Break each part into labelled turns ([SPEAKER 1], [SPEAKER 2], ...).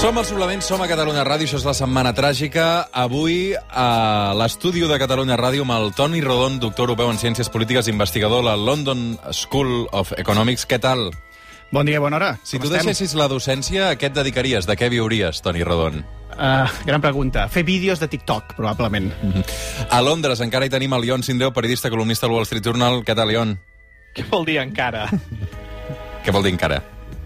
[SPEAKER 1] Som al Suplement, som a Catalunya Ràdio, això és la Setmana Tràgica. Avui a l'estudi de Catalunya Ràdio amb el Toni Rodon, doctor europeu en Ciències Polítiques, investigador a la London School of Economics. Què tal?
[SPEAKER 2] Bon dia, bona hora.
[SPEAKER 1] Si
[SPEAKER 2] Com
[SPEAKER 1] tu
[SPEAKER 2] estem?
[SPEAKER 1] deixessis la docència, a què et dedicaries? De què viuries, Toni Rodon?
[SPEAKER 2] Uh, gran pregunta. Fer vídeos de TikTok, probablement.
[SPEAKER 1] A Londres encara hi tenim el Ion Sindreu, periodista, columnista al Wall Street Journal. Què tal, Ion?
[SPEAKER 3] Què vol dir encara?
[SPEAKER 1] Què vol dir encara?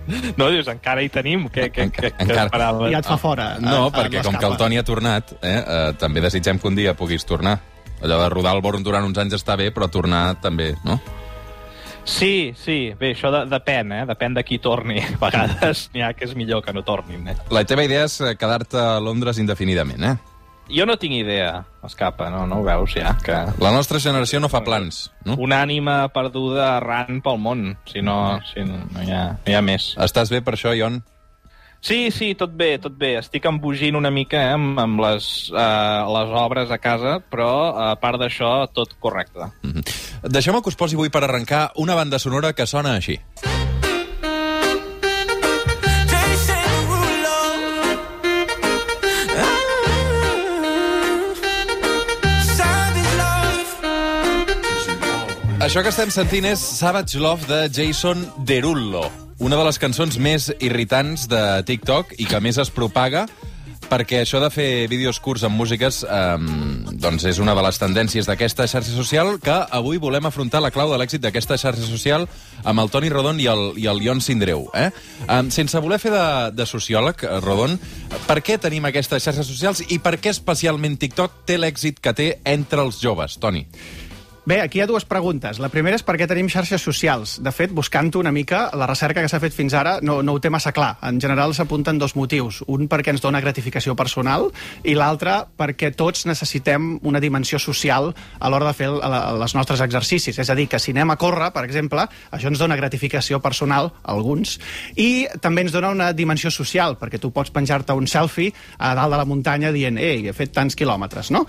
[SPEAKER 3] No, dius, encara hi tenim? Què, què, què, què
[SPEAKER 1] Encara.
[SPEAKER 3] esperaves?
[SPEAKER 2] Ja et fa fora.
[SPEAKER 1] No,
[SPEAKER 2] eh,
[SPEAKER 1] perquè com que el Toni ha tornat, eh, eh, també desitgem que un dia puguis tornar. Allò de rodar el Born durant uns anys està bé, però tornar també, no?
[SPEAKER 3] Sí, sí. Bé, això de, depèn, eh? Depèn de qui torni. A vegades n'hi ha que és millor que no tornin, eh?
[SPEAKER 1] La teva idea és eh, quedar-te a Londres indefinidament, eh?
[SPEAKER 3] Jo no tinc idea, escapa, no, no ho veus ja? Que
[SPEAKER 1] La nostra generació no fa plans, no?
[SPEAKER 3] una ànima perduda errant pel món, si no, si no, no, hi, ha, no hi ha més.
[SPEAKER 1] Estàs bé per això, Ion?
[SPEAKER 3] Sí, sí, tot bé, tot bé. Estic embogint una mica eh, amb, amb les, uh, les obres a casa, però a part d'això, tot correcte.
[SPEAKER 1] Mhm. Deixeu-me que us posi avui per arrencar una banda sonora que sona així. Això que estem sentint és Savage Love de Jason Derulo, una de les cançons més irritants de TikTok i que més es propaga perquè això de fer vídeos curts amb músiques eh, doncs és una de les tendències d'aquesta xarxa social que avui volem afrontar la clau de l'èxit d'aquesta xarxa social amb el Toni Rodon i el, i el Ion Sindreu. Eh? Eh, sense voler fer de, de sociòleg, eh, Rodon, per què tenim aquestes xarxes socials i per què especialment TikTok té l'èxit que té entre els joves, Toni?
[SPEAKER 2] Bé, aquí hi ha dues preguntes. La primera és per què tenim xarxes socials. De fet, buscant-ho una mica, la recerca que s'ha fet fins ara no, no ho té massa clar. En general s'apunten dos motius. Un perquè ens dona gratificació personal i l'altre perquè tots necessitem una dimensió social a l'hora de fer el, el, els nostres exercicis. És a dir, que si anem a córrer, per exemple, això ens dona gratificació personal, a alguns, i també ens dona una dimensió social, perquè tu pots penjar-te un selfie a dalt de la muntanya dient «Ei, he fet tants quilòmetres», no?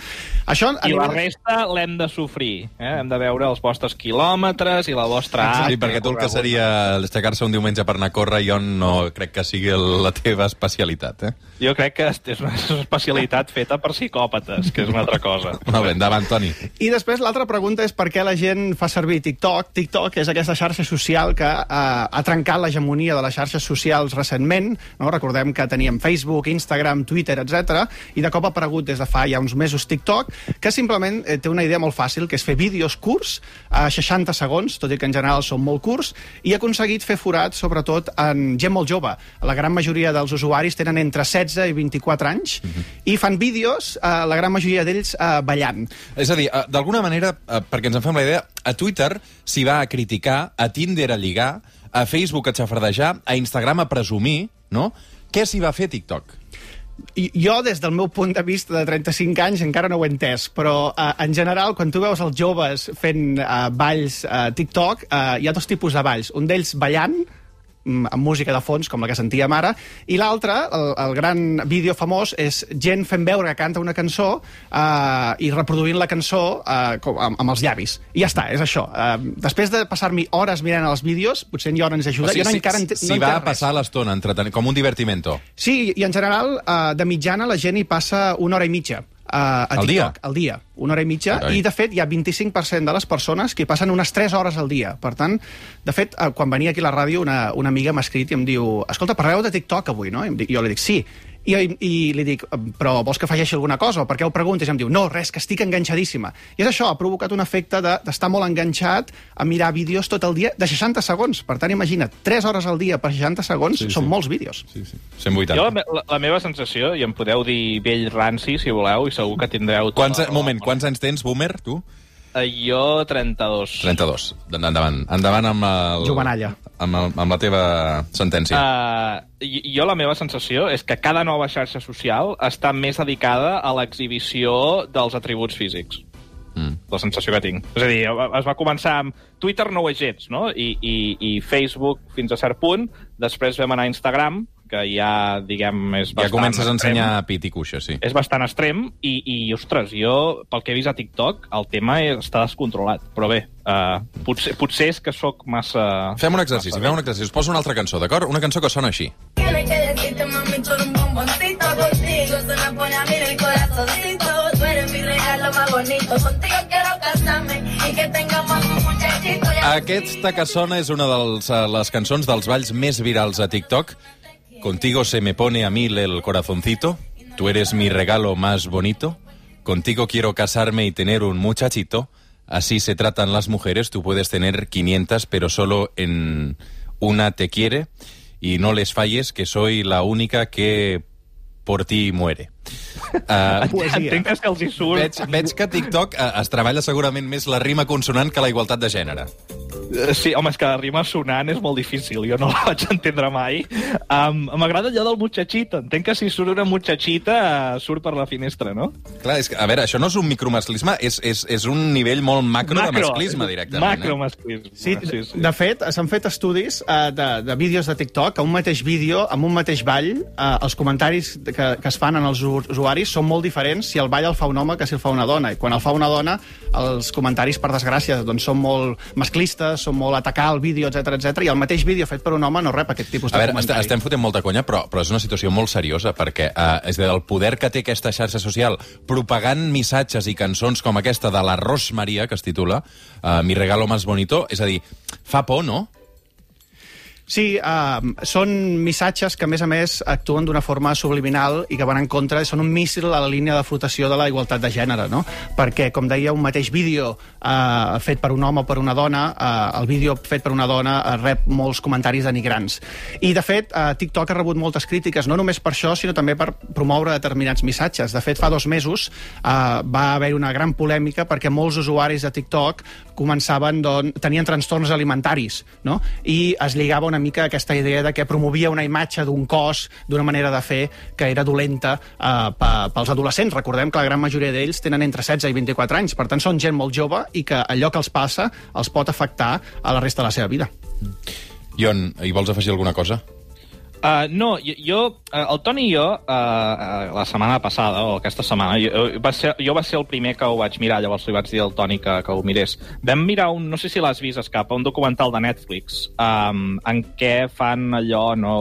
[SPEAKER 2] Això,
[SPEAKER 3] I la resta l'hem de sofrir. Eh? Hem de veure els vostres quilòmetres i la vostra...
[SPEAKER 1] Sí,
[SPEAKER 3] art,
[SPEAKER 1] perquè tu el que seria aixecar-se un diumenge per anar a córrer, jo no crec que sigui la teva especialitat, eh?
[SPEAKER 3] Jo crec que és una especialitat feta per psicòpates, que és una altra cosa.
[SPEAKER 1] Molt bé, endavant, Toni.
[SPEAKER 2] I després l'altra pregunta és per què la gent fa servir TikTok. TikTok és aquesta xarxa social que eh, ha trencat l'hegemonia de les xarxes socials recentment. No? Recordem que teníem Facebook, Instagram, Twitter, etc. I de cop ha aparegut des de fa ja uns mesos TikTok, que simplement eh, té una idea molt fàcil, que és fer vídeos curts, a 60 segons, tot i que en general són molt curts, i ha aconseguit fer forat, sobretot, en gent molt jove. La gran majoria dels usuaris tenen entre 16 i 24 anys, i fan vídeos, eh, la gran majoria d'ells eh, ballant.
[SPEAKER 1] És a dir, eh, d'alguna manera, eh, perquè ens en fem la idea, a Twitter s'hi va a criticar, a Tinder a lligar, a Facebook a xafardejar, a Instagram a presumir, no? Què s'hi va fer TikTok?
[SPEAKER 2] Jo, des del meu punt de vista de 35 anys, encara no ho he entès, però eh, en general, quan tu veus els joves fent eh, balls a TikTok, eh, hi ha dos tipus de balls. Un d'ells ballant, amb música de fons, com la que sentíem ara, i l'altre, el, el gran vídeo famós, és gent fent veure que canta una cançó eh, i reproduint la cançó eh, com, amb, amb els llavis. I ja està, és això. Eh, després de passar-m'hi hores mirant els vídeos, potser en Joan ens ajuda, jo no
[SPEAKER 1] si,
[SPEAKER 2] encara ente,
[SPEAKER 1] si
[SPEAKER 2] no
[SPEAKER 1] va a passar l'estona, com un divertimento.
[SPEAKER 2] Sí, i en general, uh, de mitjana, la gent hi passa una hora i mitja. A
[SPEAKER 1] Al
[SPEAKER 2] TikTok,
[SPEAKER 1] dia?
[SPEAKER 2] Al dia, una hora i mitja.
[SPEAKER 1] Carai.
[SPEAKER 2] I, de fet, hi ha 25% de les persones que passen unes 3 hores al dia. Per tant, de fet, uh, quan venia aquí a la ràdio, una, una amiga m'ha escrit i em diu escolta, parleu de TikTok avui, no? I dic, jo li dic, sí. I, I li dic, però vols que afegeixi alguna cosa? O per què ho preguntes? I em diu, no, res, que estic enganxadíssima. I és això, ha provocat un efecte de- d'estar molt enganxat a mirar vídeos tot el dia de 60 segons. Per tant, imagina't, 3 hores al dia per 60 segons
[SPEAKER 1] Sí,
[SPEAKER 2] són
[SPEAKER 1] sí.
[SPEAKER 2] molts vídeos.
[SPEAKER 1] Sí, sí. 180.
[SPEAKER 3] Jo, la, me- la, la meva sensació, i em podeu dir vell ranci, si voleu, i segur que tindreu... tota
[SPEAKER 1] Quants,
[SPEAKER 3] la raó.
[SPEAKER 1] moment, quants anys tens, boomer, tu?
[SPEAKER 3] Eh, Jo, 32.
[SPEAKER 1] 32. Endavant. Endavant amb, el,
[SPEAKER 2] Jovenalla.
[SPEAKER 1] amb, el, amb la teva sentència.
[SPEAKER 3] Uh, jo la meva sensació és que cada nova xarxa social està més dedicada a l'exhibició dels atributs físics.
[SPEAKER 1] Mm.
[SPEAKER 3] La sensació que tinc. És a dir, es va començar amb Twitter no ho és gens, no? I, i, i Facebook fins a cert punt, després vam anar a Instagram, que ja, diguem, és
[SPEAKER 1] Ja
[SPEAKER 3] bastant
[SPEAKER 1] comences a
[SPEAKER 3] extrem.
[SPEAKER 1] ensenyar pit i cuixa, sí.
[SPEAKER 3] És bastant extrem i, i, ostres, jo, pel que he vist a TikTok, el tema és, està descontrolat. Però bé, uh, potser, potser és que sóc massa...
[SPEAKER 1] Fem un exercici, fem un exercici. Us poso una altra cançó, d'acord? Una cançó que sona així. Aquesta que sona és una de les cançons dels balls més virals a TikTok. Contigo se me pone a mí el corazoncito. Tú eres mi regalo más bonito. Contigo quiero casarme y tener un muchachito. Así se tratan las mujeres. Tú puedes tener 500, pero solo en una te quiere. Y no les falles, que soy la única que por ti muere. Uh,
[SPEAKER 2] Poesia.
[SPEAKER 3] Entenc que els hi surt...
[SPEAKER 1] veig, veig que TikTok uh, es treballa segurament més la rima consonant que la igualtat de gènere.
[SPEAKER 3] Eh, Sí, home, és que la rima sonant és molt difícil, jo no la vaig entendre mai. Um, M'agrada allò del muchachito. Entenc que si surt una muchachita uh, surt per la finestra, no?
[SPEAKER 1] Clar, és que, a veure, això no és un micromasclisme, és, és, és un nivell molt macro, de masclisme, directament.
[SPEAKER 3] Macro
[SPEAKER 1] Eh?
[SPEAKER 3] masclisme.
[SPEAKER 2] Sí,
[SPEAKER 3] sí, sí.
[SPEAKER 2] de fet, s'han fet estudis uh, de, de vídeos de TikTok, a un mateix vídeo, amb un mateix ball, uh, els comentaris que, que es fan en els usuaris són molt diferents si el ball el fa un home que si el fa una dona. I quan el fa una dona, els comentaris, per desgràcia, doncs són molt masclistes, són molt atacar el vídeo, etc etc. i el mateix vídeo fet per un home no rep aquest tipus
[SPEAKER 1] A
[SPEAKER 2] de
[SPEAKER 1] veure, est
[SPEAKER 2] comentari.
[SPEAKER 1] estem fotent molta conya, però, però és una situació molt seriosa, perquè uh, és a dir, el poder que té aquesta xarxa social propagant missatges i cançons com aquesta de la Ros Maria, que es titula uh, Mi regalo más bonito, és a dir, fa por, no?
[SPEAKER 2] Sí, uh, són missatges que, a més a més, actuen d'una forma subliminal i que van en contra, són un míssil a la línia de flotació de la igualtat de gènere, no? Perquè, com deia, un mateix vídeo uh, fet per un home o per una dona, uh, el vídeo fet per una dona uh, rep molts comentaris denigrants. I, de fet, uh, TikTok ha rebut moltes crítiques, no només per això, sinó també per promoure determinats missatges. De fet, fa dos mesos uh, va haver una gran polèmica perquè molts usuaris de TikTok començaven, doncs, tenien trastorns alimentaris, no? I es lligava una mica aquesta idea de que promovia una imatge d'un cos, d'una manera de fer que era dolenta eh, pels adolescents. Recordem que la gran majoria d'ells tenen entre 16 i 24 anys, per tant són gent molt jove i que allò que els passa els pot afectar a la resta de la seva vida.
[SPEAKER 1] Ion, hi vols afegir alguna cosa?
[SPEAKER 3] Uh, no, jo, jo uh, el Toni i jo, uh, uh, la setmana passada, o aquesta setmana, jo, va ser, jo va ser el primer que ho vaig mirar, llavors li vaig dir al Toni que, que ho mirés. Vam mirar un, no sé si l'has vist, Escapa, un documental de Netflix, um, en què fan allò, no...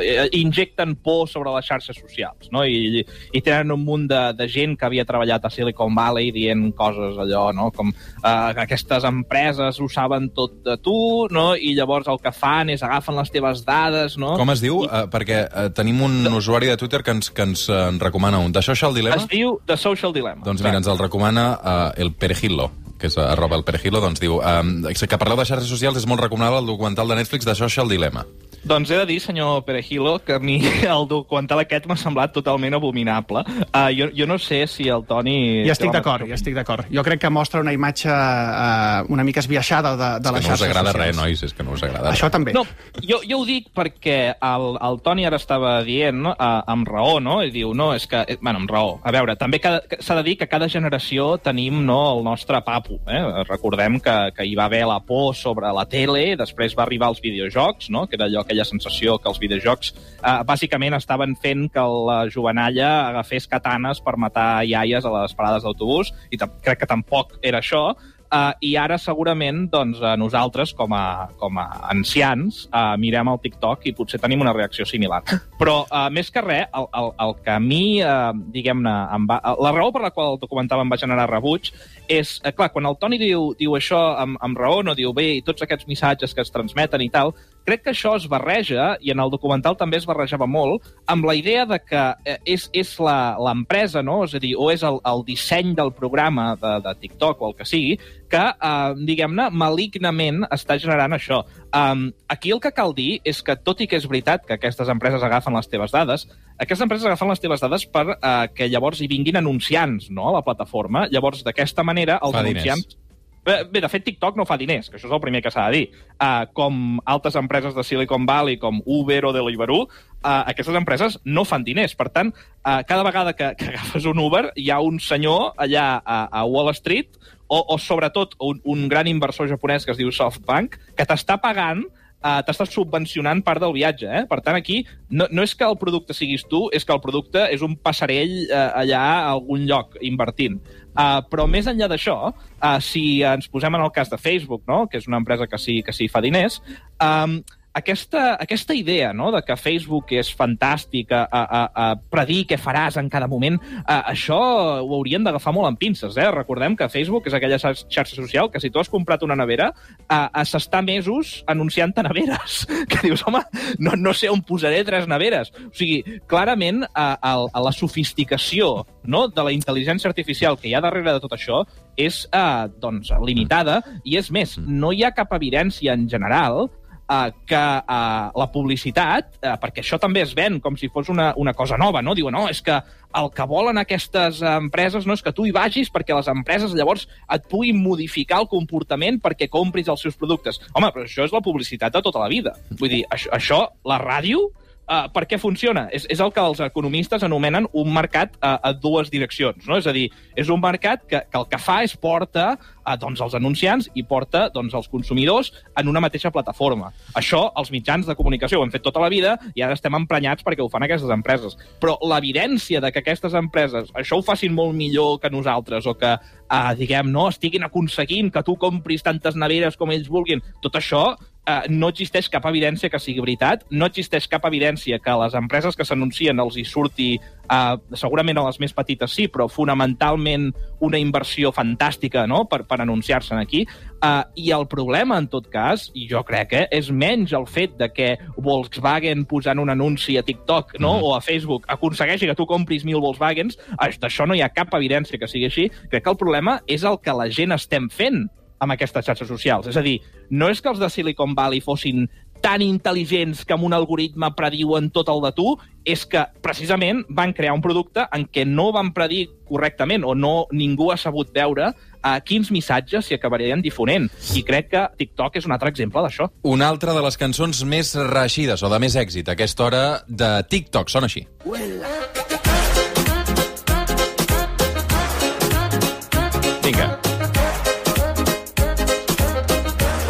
[SPEAKER 3] eh, injecten por sobre les xarxes socials, no? I, i tenen un munt de, de gent que havia treballat a Silicon Valley dient coses allò, no? Com uh, aquestes empreses ho saben tot de tu, no? I llavors el que fan és agafen les teves dades, no?
[SPEAKER 1] Com es diu? Uh, perquè uh, tenim un usuari de Twitter que ens, que ens uh, en recomana un. De Social Dilemma?
[SPEAKER 3] Es diu The Social Dilemma.
[SPEAKER 1] Doncs mira, ens el recomana uh, el Perejilo que és arroba el Perejilo, doncs diu um, que parleu de xarxes socials és molt recomanable el documental de Netflix de Social Dilemma.
[SPEAKER 3] Doncs he de dir, senyor Perejilo, que a mi el documental aquest m'ha semblat totalment abominable. Uh, jo, jo no sé si el Toni...
[SPEAKER 2] I estic d'acord, i estic d'acord. Jo crec que mostra una imatge uh, una mica esbiaixada de, de
[SPEAKER 1] que
[SPEAKER 2] les
[SPEAKER 1] no us
[SPEAKER 2] xarxes
[SPEAKER 1] agrada
[SPEAKER 2] socials.
[SPEAKER 1] res, nois, és que no us agrada
[SPEAKER 2] Això
[SPEAKER 1] res.
[SPEAKER 2] també.
[SPEAKER 3] No, jo, jo ho dic perquè el, el Toni ara estava dient, no, uh, amb raó, no? I diu, no, és que... eh, Bueno, amb raó. A veure, també s'ha de dir que cada generació tenim no, el nostre papo. Eh? Recordem que, que hi va haver la por sobre la tele, després va arribar als videojocs, no? que era allò, aquella sensació que els videojocs eh, bàsicament estaven fent que la jovenalla agafés katanes per matar iaies a les parades d'autobús, i crec que tampoc era això, Uh, I ara segurament doncs, uh, nosaltres, com a, com a ancians, uh, mirem el TikTok i potser tenim una reacció similar. Però, uh, més que res, el, el, el que a mi, uh, diguem-ne, em va... la raó per la qual el documental em va generar rebuig és, uh, clar, quan el Toni diu, diu això amb, amb raó, no diu bé, i tots aquests missatges que es transmeten i tal, crec que això es barreja, i en el documental també es barrejava molt, amb la idea de que eh, és, és la- l'empresa, no? és a dir, o és el, el disseny del programa de, de TikTok o el que sigui, que, eh, diguem-ne, malignament està generant això. Um, aquí el que cal dir és que, tot i que és veritat que aquestes empreses agafen les teves dades, aquestes empreses agafen les teves dades per uh, que llavors hi vinguin anunciants no, a la plataforma. Llavors, d'aquesta manera, els
[SPEAKER 1] Fa diners.
[SPEAKER 3] anunciants... Bé, bé, de fet, TikTok no fa diners, que això és el primer que s'ha de dir. Uh, com altres empreses de Silicon Valley, com Uber o Deliveroo, uh, aquestes empreses no fan diners. Per tant, uh, cada vegada que, que agafes un Uber, hi ha un senyor allà a, a Wall Street, o, o sobretot un, un gran inversor japonès que es diu SoftBank, que t'està pagant uh, t'estàs subvencionant part del viatge. Eh? Per tant, aquí no, no és que el producte siguis tu, és que el producte és un passarell uh, allà a algun lloc invertint. Uh, però més enllà d'això, uh, si ens posem en el cas de Facebook, no? que és una empresa que sí que sí fa diners, um, aquesta, aquesta idea no? de que Facebook és fantàstic a, a, a, a predir què faràs en cada moment, uh, això ho haurien d'agafar molt amb pinces. Eh? Recordem que Facebook és aquella xar- xarxa social que si tu has comprat una nevera, uh, uh, s'està mesos anunciant-te neveres. Que dius, home, no, no sé on posaré tres neveres. O sigui, clarament, uh, el, a la sofisticació no, de la intel·ligència artificial que hi ha darrere de tot això és uh, doncs, limitada i és més, no hi ha cap evidència en general uh, que uh, la publicitat, uh, perquè això també es ven com si fos una, una cosa nova, no? Diuen, no, és que el que volen aquestes eh, empreses no és que tu hi vagis perquè les empreses llavors et puguin modificar el comportament perquè compris els seus productes. Home, però això és la publicitat de tota la vida. Vull dir, això, això la ràdio, Uh, per què funciona? És, és el que els economistes anomenen un mercat uh, a dues direccions. No? És a dir, és un mercat que, que el que fa és porta uh, doncs, els anunciants i porta doncs, els consumidors en una mateixa plataforma. Això els mitjans de comunicació ho hem fet tota la vida i ara estem emprenyats perquè ho fan aquestes empreses. Però l'evidència de que aquestes empreses això ho facin molt millor que nosaltres o que, uh, diguem, no estiguin aconseguint que tu compris tantes neveres com ells vulguin, tot això eh, no existeix cap evidència que sigui veritat, no existeix cap evidència que les empreses que s'anuncien els hi surti, eh, segurament a les més petites sí, però fonamentalment una inversió fantàstica no? per, per anunciar-se aquí. Eh, I el problema, en tot cas, i jo crec que és menys el fet de que Volkswagen posant un anunci a TikTok no? o a Facebook aconsegueixi que tu compris mil Volkswagens, eh, d'això no hi ha cap evidència que sigui així. Crec que el problema és el que la gent estem fent amb aquestes xarxes socials. És a dir, no és que els de Silicon Valley fossin tan intel·ligents que amb un algoritme prediuen tot el de tu, és que precisament van crear un producte en què no van predir correctament o no ningú ha sabut veure a quins missatges s'hi acabarien difonent. I crec que TikTok és un altre exemple d'això.
[SPEAKER 1] Una altra de les cançons més reeixides o de més èxit a aquesta hora de TikTok. Sona així. Vinga.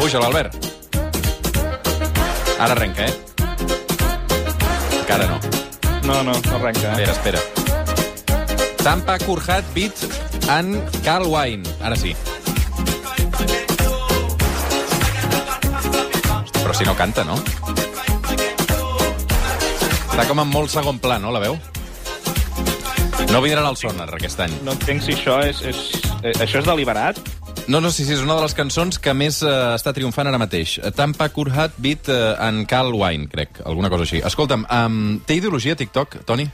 [SPEAKER 1] Puja l'Albert. Ara arrenca, eh? Encara no.
[SPEAKER 3] No, no, no arrenca. Eh?
[SPEAKER 1] Espera, espera. Tampa Kurhat Beat en Carl Wine. Ara sí. Però si no canta, no? Està com en molt segon pla, no, la veu? No vindran al sonar aquest any.
[SPEAKER 3] No entenc si això és, és, eh, això és deliberat.
[SPEAKER 1] No, no, sí, sí, és una de les cançons que més eh, està triomfant ara mateix. Tampa Kurhat Beat eh, en Carl Wine, crec, alguna cosa així. Escolta'm, um, té ideologia TikTok, Toni?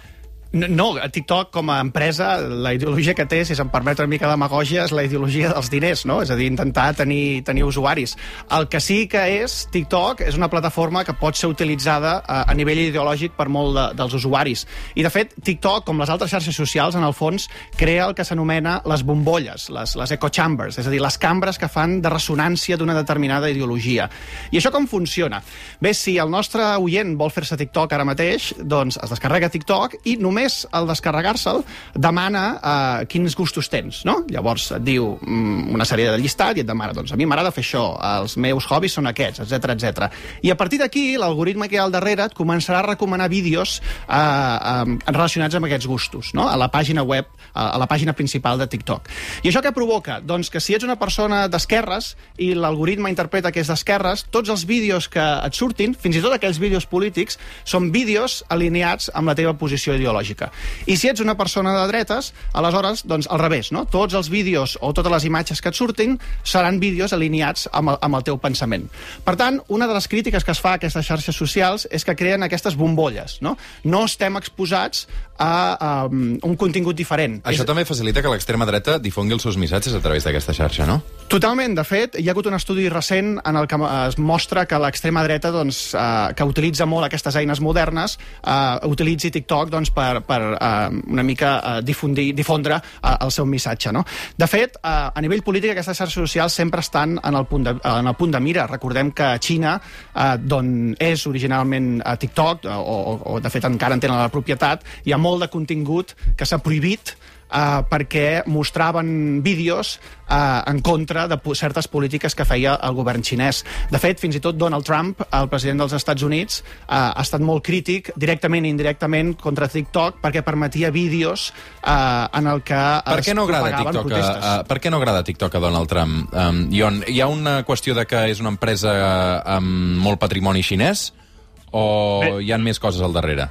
[SPEAKER 2] No, no, TikTok com a empresa, la ideologia que té, si se'm permet una mica demagògia, és la ideologia dels diners, no? És a dir, intentar tenir, tenir usuaris. El que sí que és, TikTok, és una plataforma que pot ser utilitzada a, a nivell ideològic per molt de, dels usuaris. I, de fet, TikTok, com les altres xarxes socials, en el fons, crea el que s'anomena les bombolles, les, les echo chambers, és a dir, les cambres que fan de ressonància d'una determinada ideologia. I això com funciona? Bé, si el nostre oient vol fer-se TikTok ara mateix, doncs es descarrega TikTok i només al descarregar-se'l demana uh, quins gustos tens, no? Llavors et diu mm, una sèrie de llistat i et demana, doncs a mi m'agrada fer això, els meus hobbies són aquests, etc etc. I a partir d'aquí, l'algoritme que hi ha al darrere et començarà a recomanar vídeos uh, um, relacionats amb aquests gustos, no? A la pàgina web, a la pàgina principal de TikTok. I això què provoca? Doncs que si ets una persona d'esquerres i l'algoritme interpreta que és d'esquerres, tots els vídeos que et surtin, fins i tot aquells vídeos polítics, són vídeos alineats amb la teva posició ideològica. Ideològica. I si ets una persona de dretes, aleshores, doncs, al revés, no? Tots els vídeos o totes les imatges que et surtin seran vídeos alineats amb el, amb el teu pensament. Per tant, una de les crítiques que es fa a aquestes xarxes socials és que creen aquestes bombolles, no? No estem exposats a, a un contingut diferent.
[SPEAKER 1] Això
[SPEAKER 2] És-
[SPEAKER 1] també facilita que l'extrema dreta difongui els seus missatges a través d'aquesta xarxa, no?
[SPEAKER 2] Totalment, de fet, hi ha hagut un estudi recent en el que es mostra que l'extrema dreta, doncs, eh, que utilitza molt aquestes eines modernes, eh, utilitzi TikTok doncs, per, per eh, una mica eh, difundir, difondre eh, el seu missatge. No? De fet, eh, a nivell polític, aquestes xarxes socials sempre estan en el punt de, en el punt de mira. Recordem que a Xina, eh, d'on és originalment a TikTok, o, o, o de fet encara en tenen la propietat, hi ha molt de contingut que s'ha prohibit uh, perquè mostraven vídeos uh, en contra de po- certes polítiques que feia el govern xinès. De fet, fins i tot Donald Trump, el president dels Estats Units, uh, ha estat molt crític, directament i indirectament, contra TikTok perquè permetia vídeos uh, en el que
[SPEAKER 1] Per què no agrada TikTok a,
[SPEAKER 2] protestes.
[SPEAKER 1] a, per què no agrada TikTok a Donald Trump? Um, Ion, hi ha una qüestió de que és una empresa amb molt patrimoni xinès o
[SPEAKER 3] Bé.
[SPEAKER 1] hi ha més coses al darrere?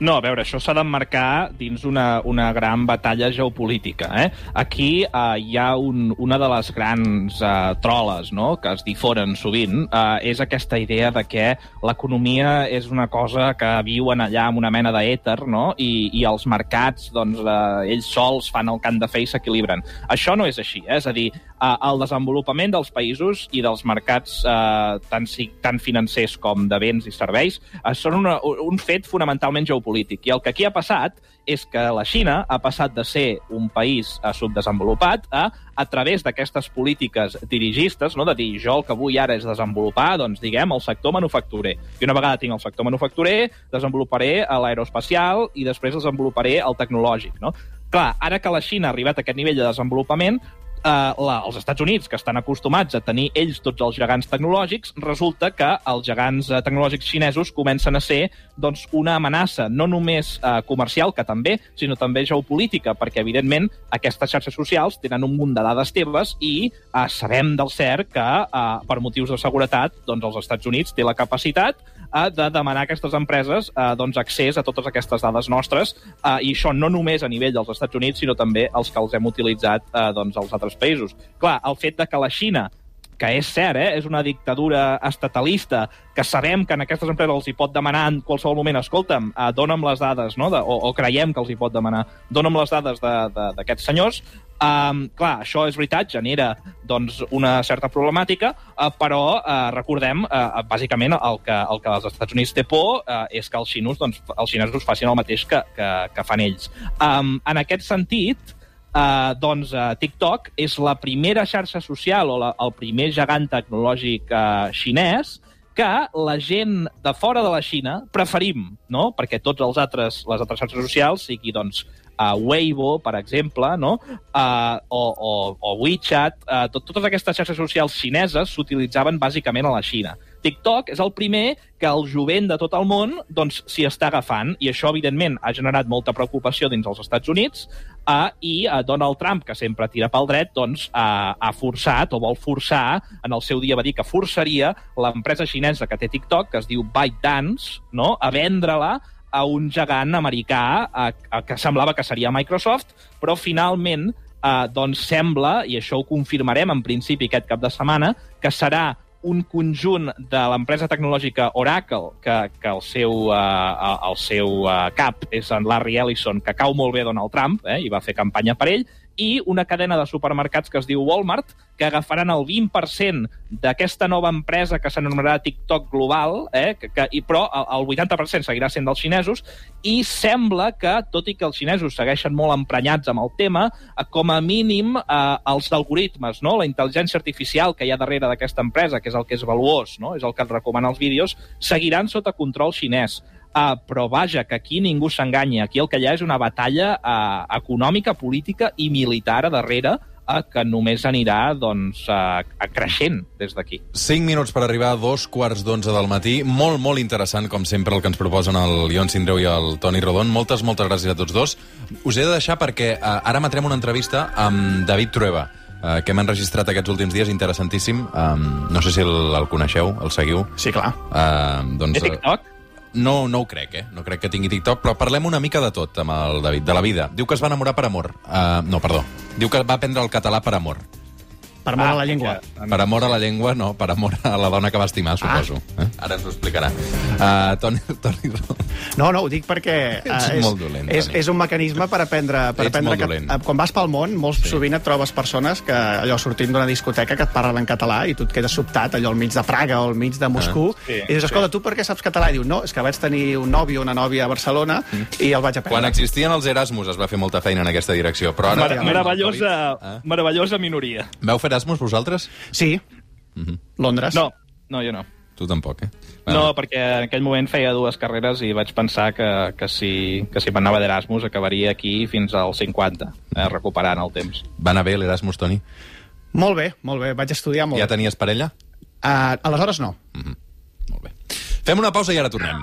[SPEAKER 3] No, a veure, això s'ha d'emmarcar dins una, una gran batalla geopolítica. Eh? Aquí eh, hi ha un, una de les grans eh, troles no? que es diforen sovint, eh, és aquesta idea de que l'economia és una cosa que viuen allà amb una mena d'èter no? I, i els mercats, doncs, eh, ells sols fan el que han de fer i s'equilibren. Això no és així, eh? és a dir, eh, el desenvolupament dels països i dels mercats eh, tant, tant financers com de béns i serveis eh, són una, un fet fonamentalment geopolític. I el que aquí ha passat és que la Xina ha passat de ser un país eh, subdesenvolupat a, a través d'aquestes polítiques dirigistes, no? de dir jo el que vull ara és desenvolupar, doncs diguem, el sector manufacturer. I una vegada tinc el sector manufacturer, desenvoluparé a l'aeroespacial i després desenvoluparé el tecnològic. No? Clar, ara que la Xina ha arribat a aquest nivell de desenvolupament, eh, la, els Estats Units, que estan acostumats a tenir ells tots els gegants tecnològics, resulta que els gegants eh, tecnològics xinesos comencen a ser doncs, una amenaça no només eh, comercial, que també, sinó també geopolítica, perquè, evidentment, aquestes xarxes socials tenen un munt de dades teves i eh, sabem del cert que, eh, per motius de seguretat, doncs, els Estats Units té la capacitat eh, de demanar a aquestes empreses eh, doncs, accés a totes aquestes dades nostres, eh, i això no només a nivell dels Estats Units, sinó també els que els hem utilitzat eh, doncs, als altres països. Clar, el fet de que la Xina que és cert, eh? és una dictadura estatalista, que sabem que en aquestes empreses els hi pot demanar en qualsevol moment, escolta'm, eh, dona'm les dades, no? de, o, o creiem que els hi pot demanar, dona'm les dades de- de- d'aquests senyors, Um, clar, això és veritat, genera doncs, una certa problemàtica, uh, però uh, recordem, uh, bàsicament, el que, el que els Estats Units té por uh, és que els, xinos, doncs, els xinesos facin el mateix que, que, que fan ells. Um, en aquest sentit, Uh, doncs uh, TikTok és la primera xarxa social o la, el primer gegant tecnològic uh, xinès que la gent de fora de la Xina preferim, no? Perquè tots els altres, les altres xarxes socials, sigui doncs uh, Weibo, per exemple, no? uh, o, o, o WeChat, uh, tot, totes aquestes xarxes socials xineses s'utilitzaven bàsicament a la Xina. TikTok és el primer que el jovent de tot el món doncs, s'hi està agafant, i això, evidentment, ha generat molta preocupació dins els Estats Units, uh, i uh, Donald Trump, que sempre tira pel dret, doncs, uh, ha forçat, o vol forçar, en el seu dia va dir que forçaria l'empresa xinesa que té TikTok, que es diu ByteDance, no?, a vendre-la a un gegant americà a, a, que semblava que seria Microsoft, però finalment eh, doncs sembla, i això ho confirmarem en principi aquest cap de setmana, que serà un conjunt de l'empresa tecnològica Oracle, que, que el seu, uh, el seu uh, cap és en Larry Ellison, que cau molt bé Donald Trump, eh, i va fer campanya per ell, i una cadena de supermercats que es diu Walmart, que agafaran el 20% d'aquesta nova empresa que s'anomenarà TikTok Global, eh, que, que, i, però el, el 80% seguirà sent dels xinesos, i sembla que, tot i que els xinesos segueixen molt emprenyats amb el tema, eh, com a mínim eh, els algoritmes, no? la intel·ligència artificial que hi ha darrere d'aquesta empresa, que és el que és valuós, no? és el que et recomana els vídeos, seguiran sota control xinès. Uh, però vaja, que aquí ningú s'enganyi. Aquí el que hi ha és una batalla uh, econòmica, política i militar a darrere uh, que només anirà doncs, uh, creixent des d'aquí.
[SPEAKER 1] 5 minuts per arribar a dos quarts d'onze del matí. Molt, molt interessant, com sempre, el que ens proposen el Ion Sindreu i el Toni Rodon. Moltes, moltes gràcies a tots dos. Us he de deixar perquè uh, ara emetrem una entrevista amb David Trueba, uh, que hem enregistrat aquests últims dies, interessantíssim. Um, no sé si el, el coneixeu, el seguiu.
[SPEAKER 2] Sí, clar.
[SPEAKER 1] Uh, doncs,
[SPEAKER 3] Té TikTok?
[SPEAKER 1] no, no ho crec, eh? No crec que tingui TikTok, però parlem una mica de tot amb el David, de la vida. Diu que es va enamorar per amor. Uh, no, perdó. Diu que va aprendre el català per amor.
[SPEAKER 2] Per amor a la llengua.
[SPEAKER 1] Per amor a la llengua, no, per amor a la dona que va estimar, suposo. Ah. Eh? Ara ens ho explicarà. Uh, Toni, Toni...
[SPEAKER 2] No, no, ho dic perquè uh,
[SPEAKER 1] Ets
[SPEAKER 2] és,
[SPEAKER 1] molt dolent,
[SPEAKER 2] és,
[SPEAKER 1] Toni.
[SPEAKER 2] és un mecanisme per aprendre... Per
[SPEAKER 1] Ets
[SPEAKER 2] aprendre
[SPEAKER 1] molt dolent.
[SPEAKER 2] eh, quan vas pel món, molt sí. sovint et trobes persones que allò sortint d'una discoteca que et parlen en català i tu et quedes sobtat allò al mig de Praga o al mig de Moscou
[SPEAKER 3] Sí,
[SPEAKER 2] i dius, escolta, tu per què saps català? I diu, no, és que vaig tenir un nòvio o una nòvia a Barcelona i el vaig aprendre.
[SPEAKER 1] Quan existien els Erasmus es va fer molta feina en aquesta direcció, però ara...
[SPEAKER 3] Mer meravellosa,
[SPEAKER 1] Eh?
[SPEAKER 3] meravellosa minoria.
[SPEAKER 1] Veu fer Erasmus vosaltres?
[SPEAKER 2] Sí,
[SPEAKER 1] Mhm.
[SPEAKER 2] Londres.
[SPEAKER 3] No, no, jo no.
[SPEAKER 1] Tu tampoc, eh?
[SPEAKER 3] No, perquè en aquell moment feia dues carreres i vaig pensar que, que si, que si m'anava d'Erasmus acabaria aquí fins als 50, eh, recuperant el temps.
[SPEAKER 1] Va anar bé l'Erasmus, Toni?
[SPEAKER 2] Molt bé, molt bé, vaig estudiar molt
[SPEAKER 1] Ja tenies parella?
[SPEAKER 2] Uh, aleshores no.
[SPEAKER 1] Molt bé. Fem una pausa i ara tornem.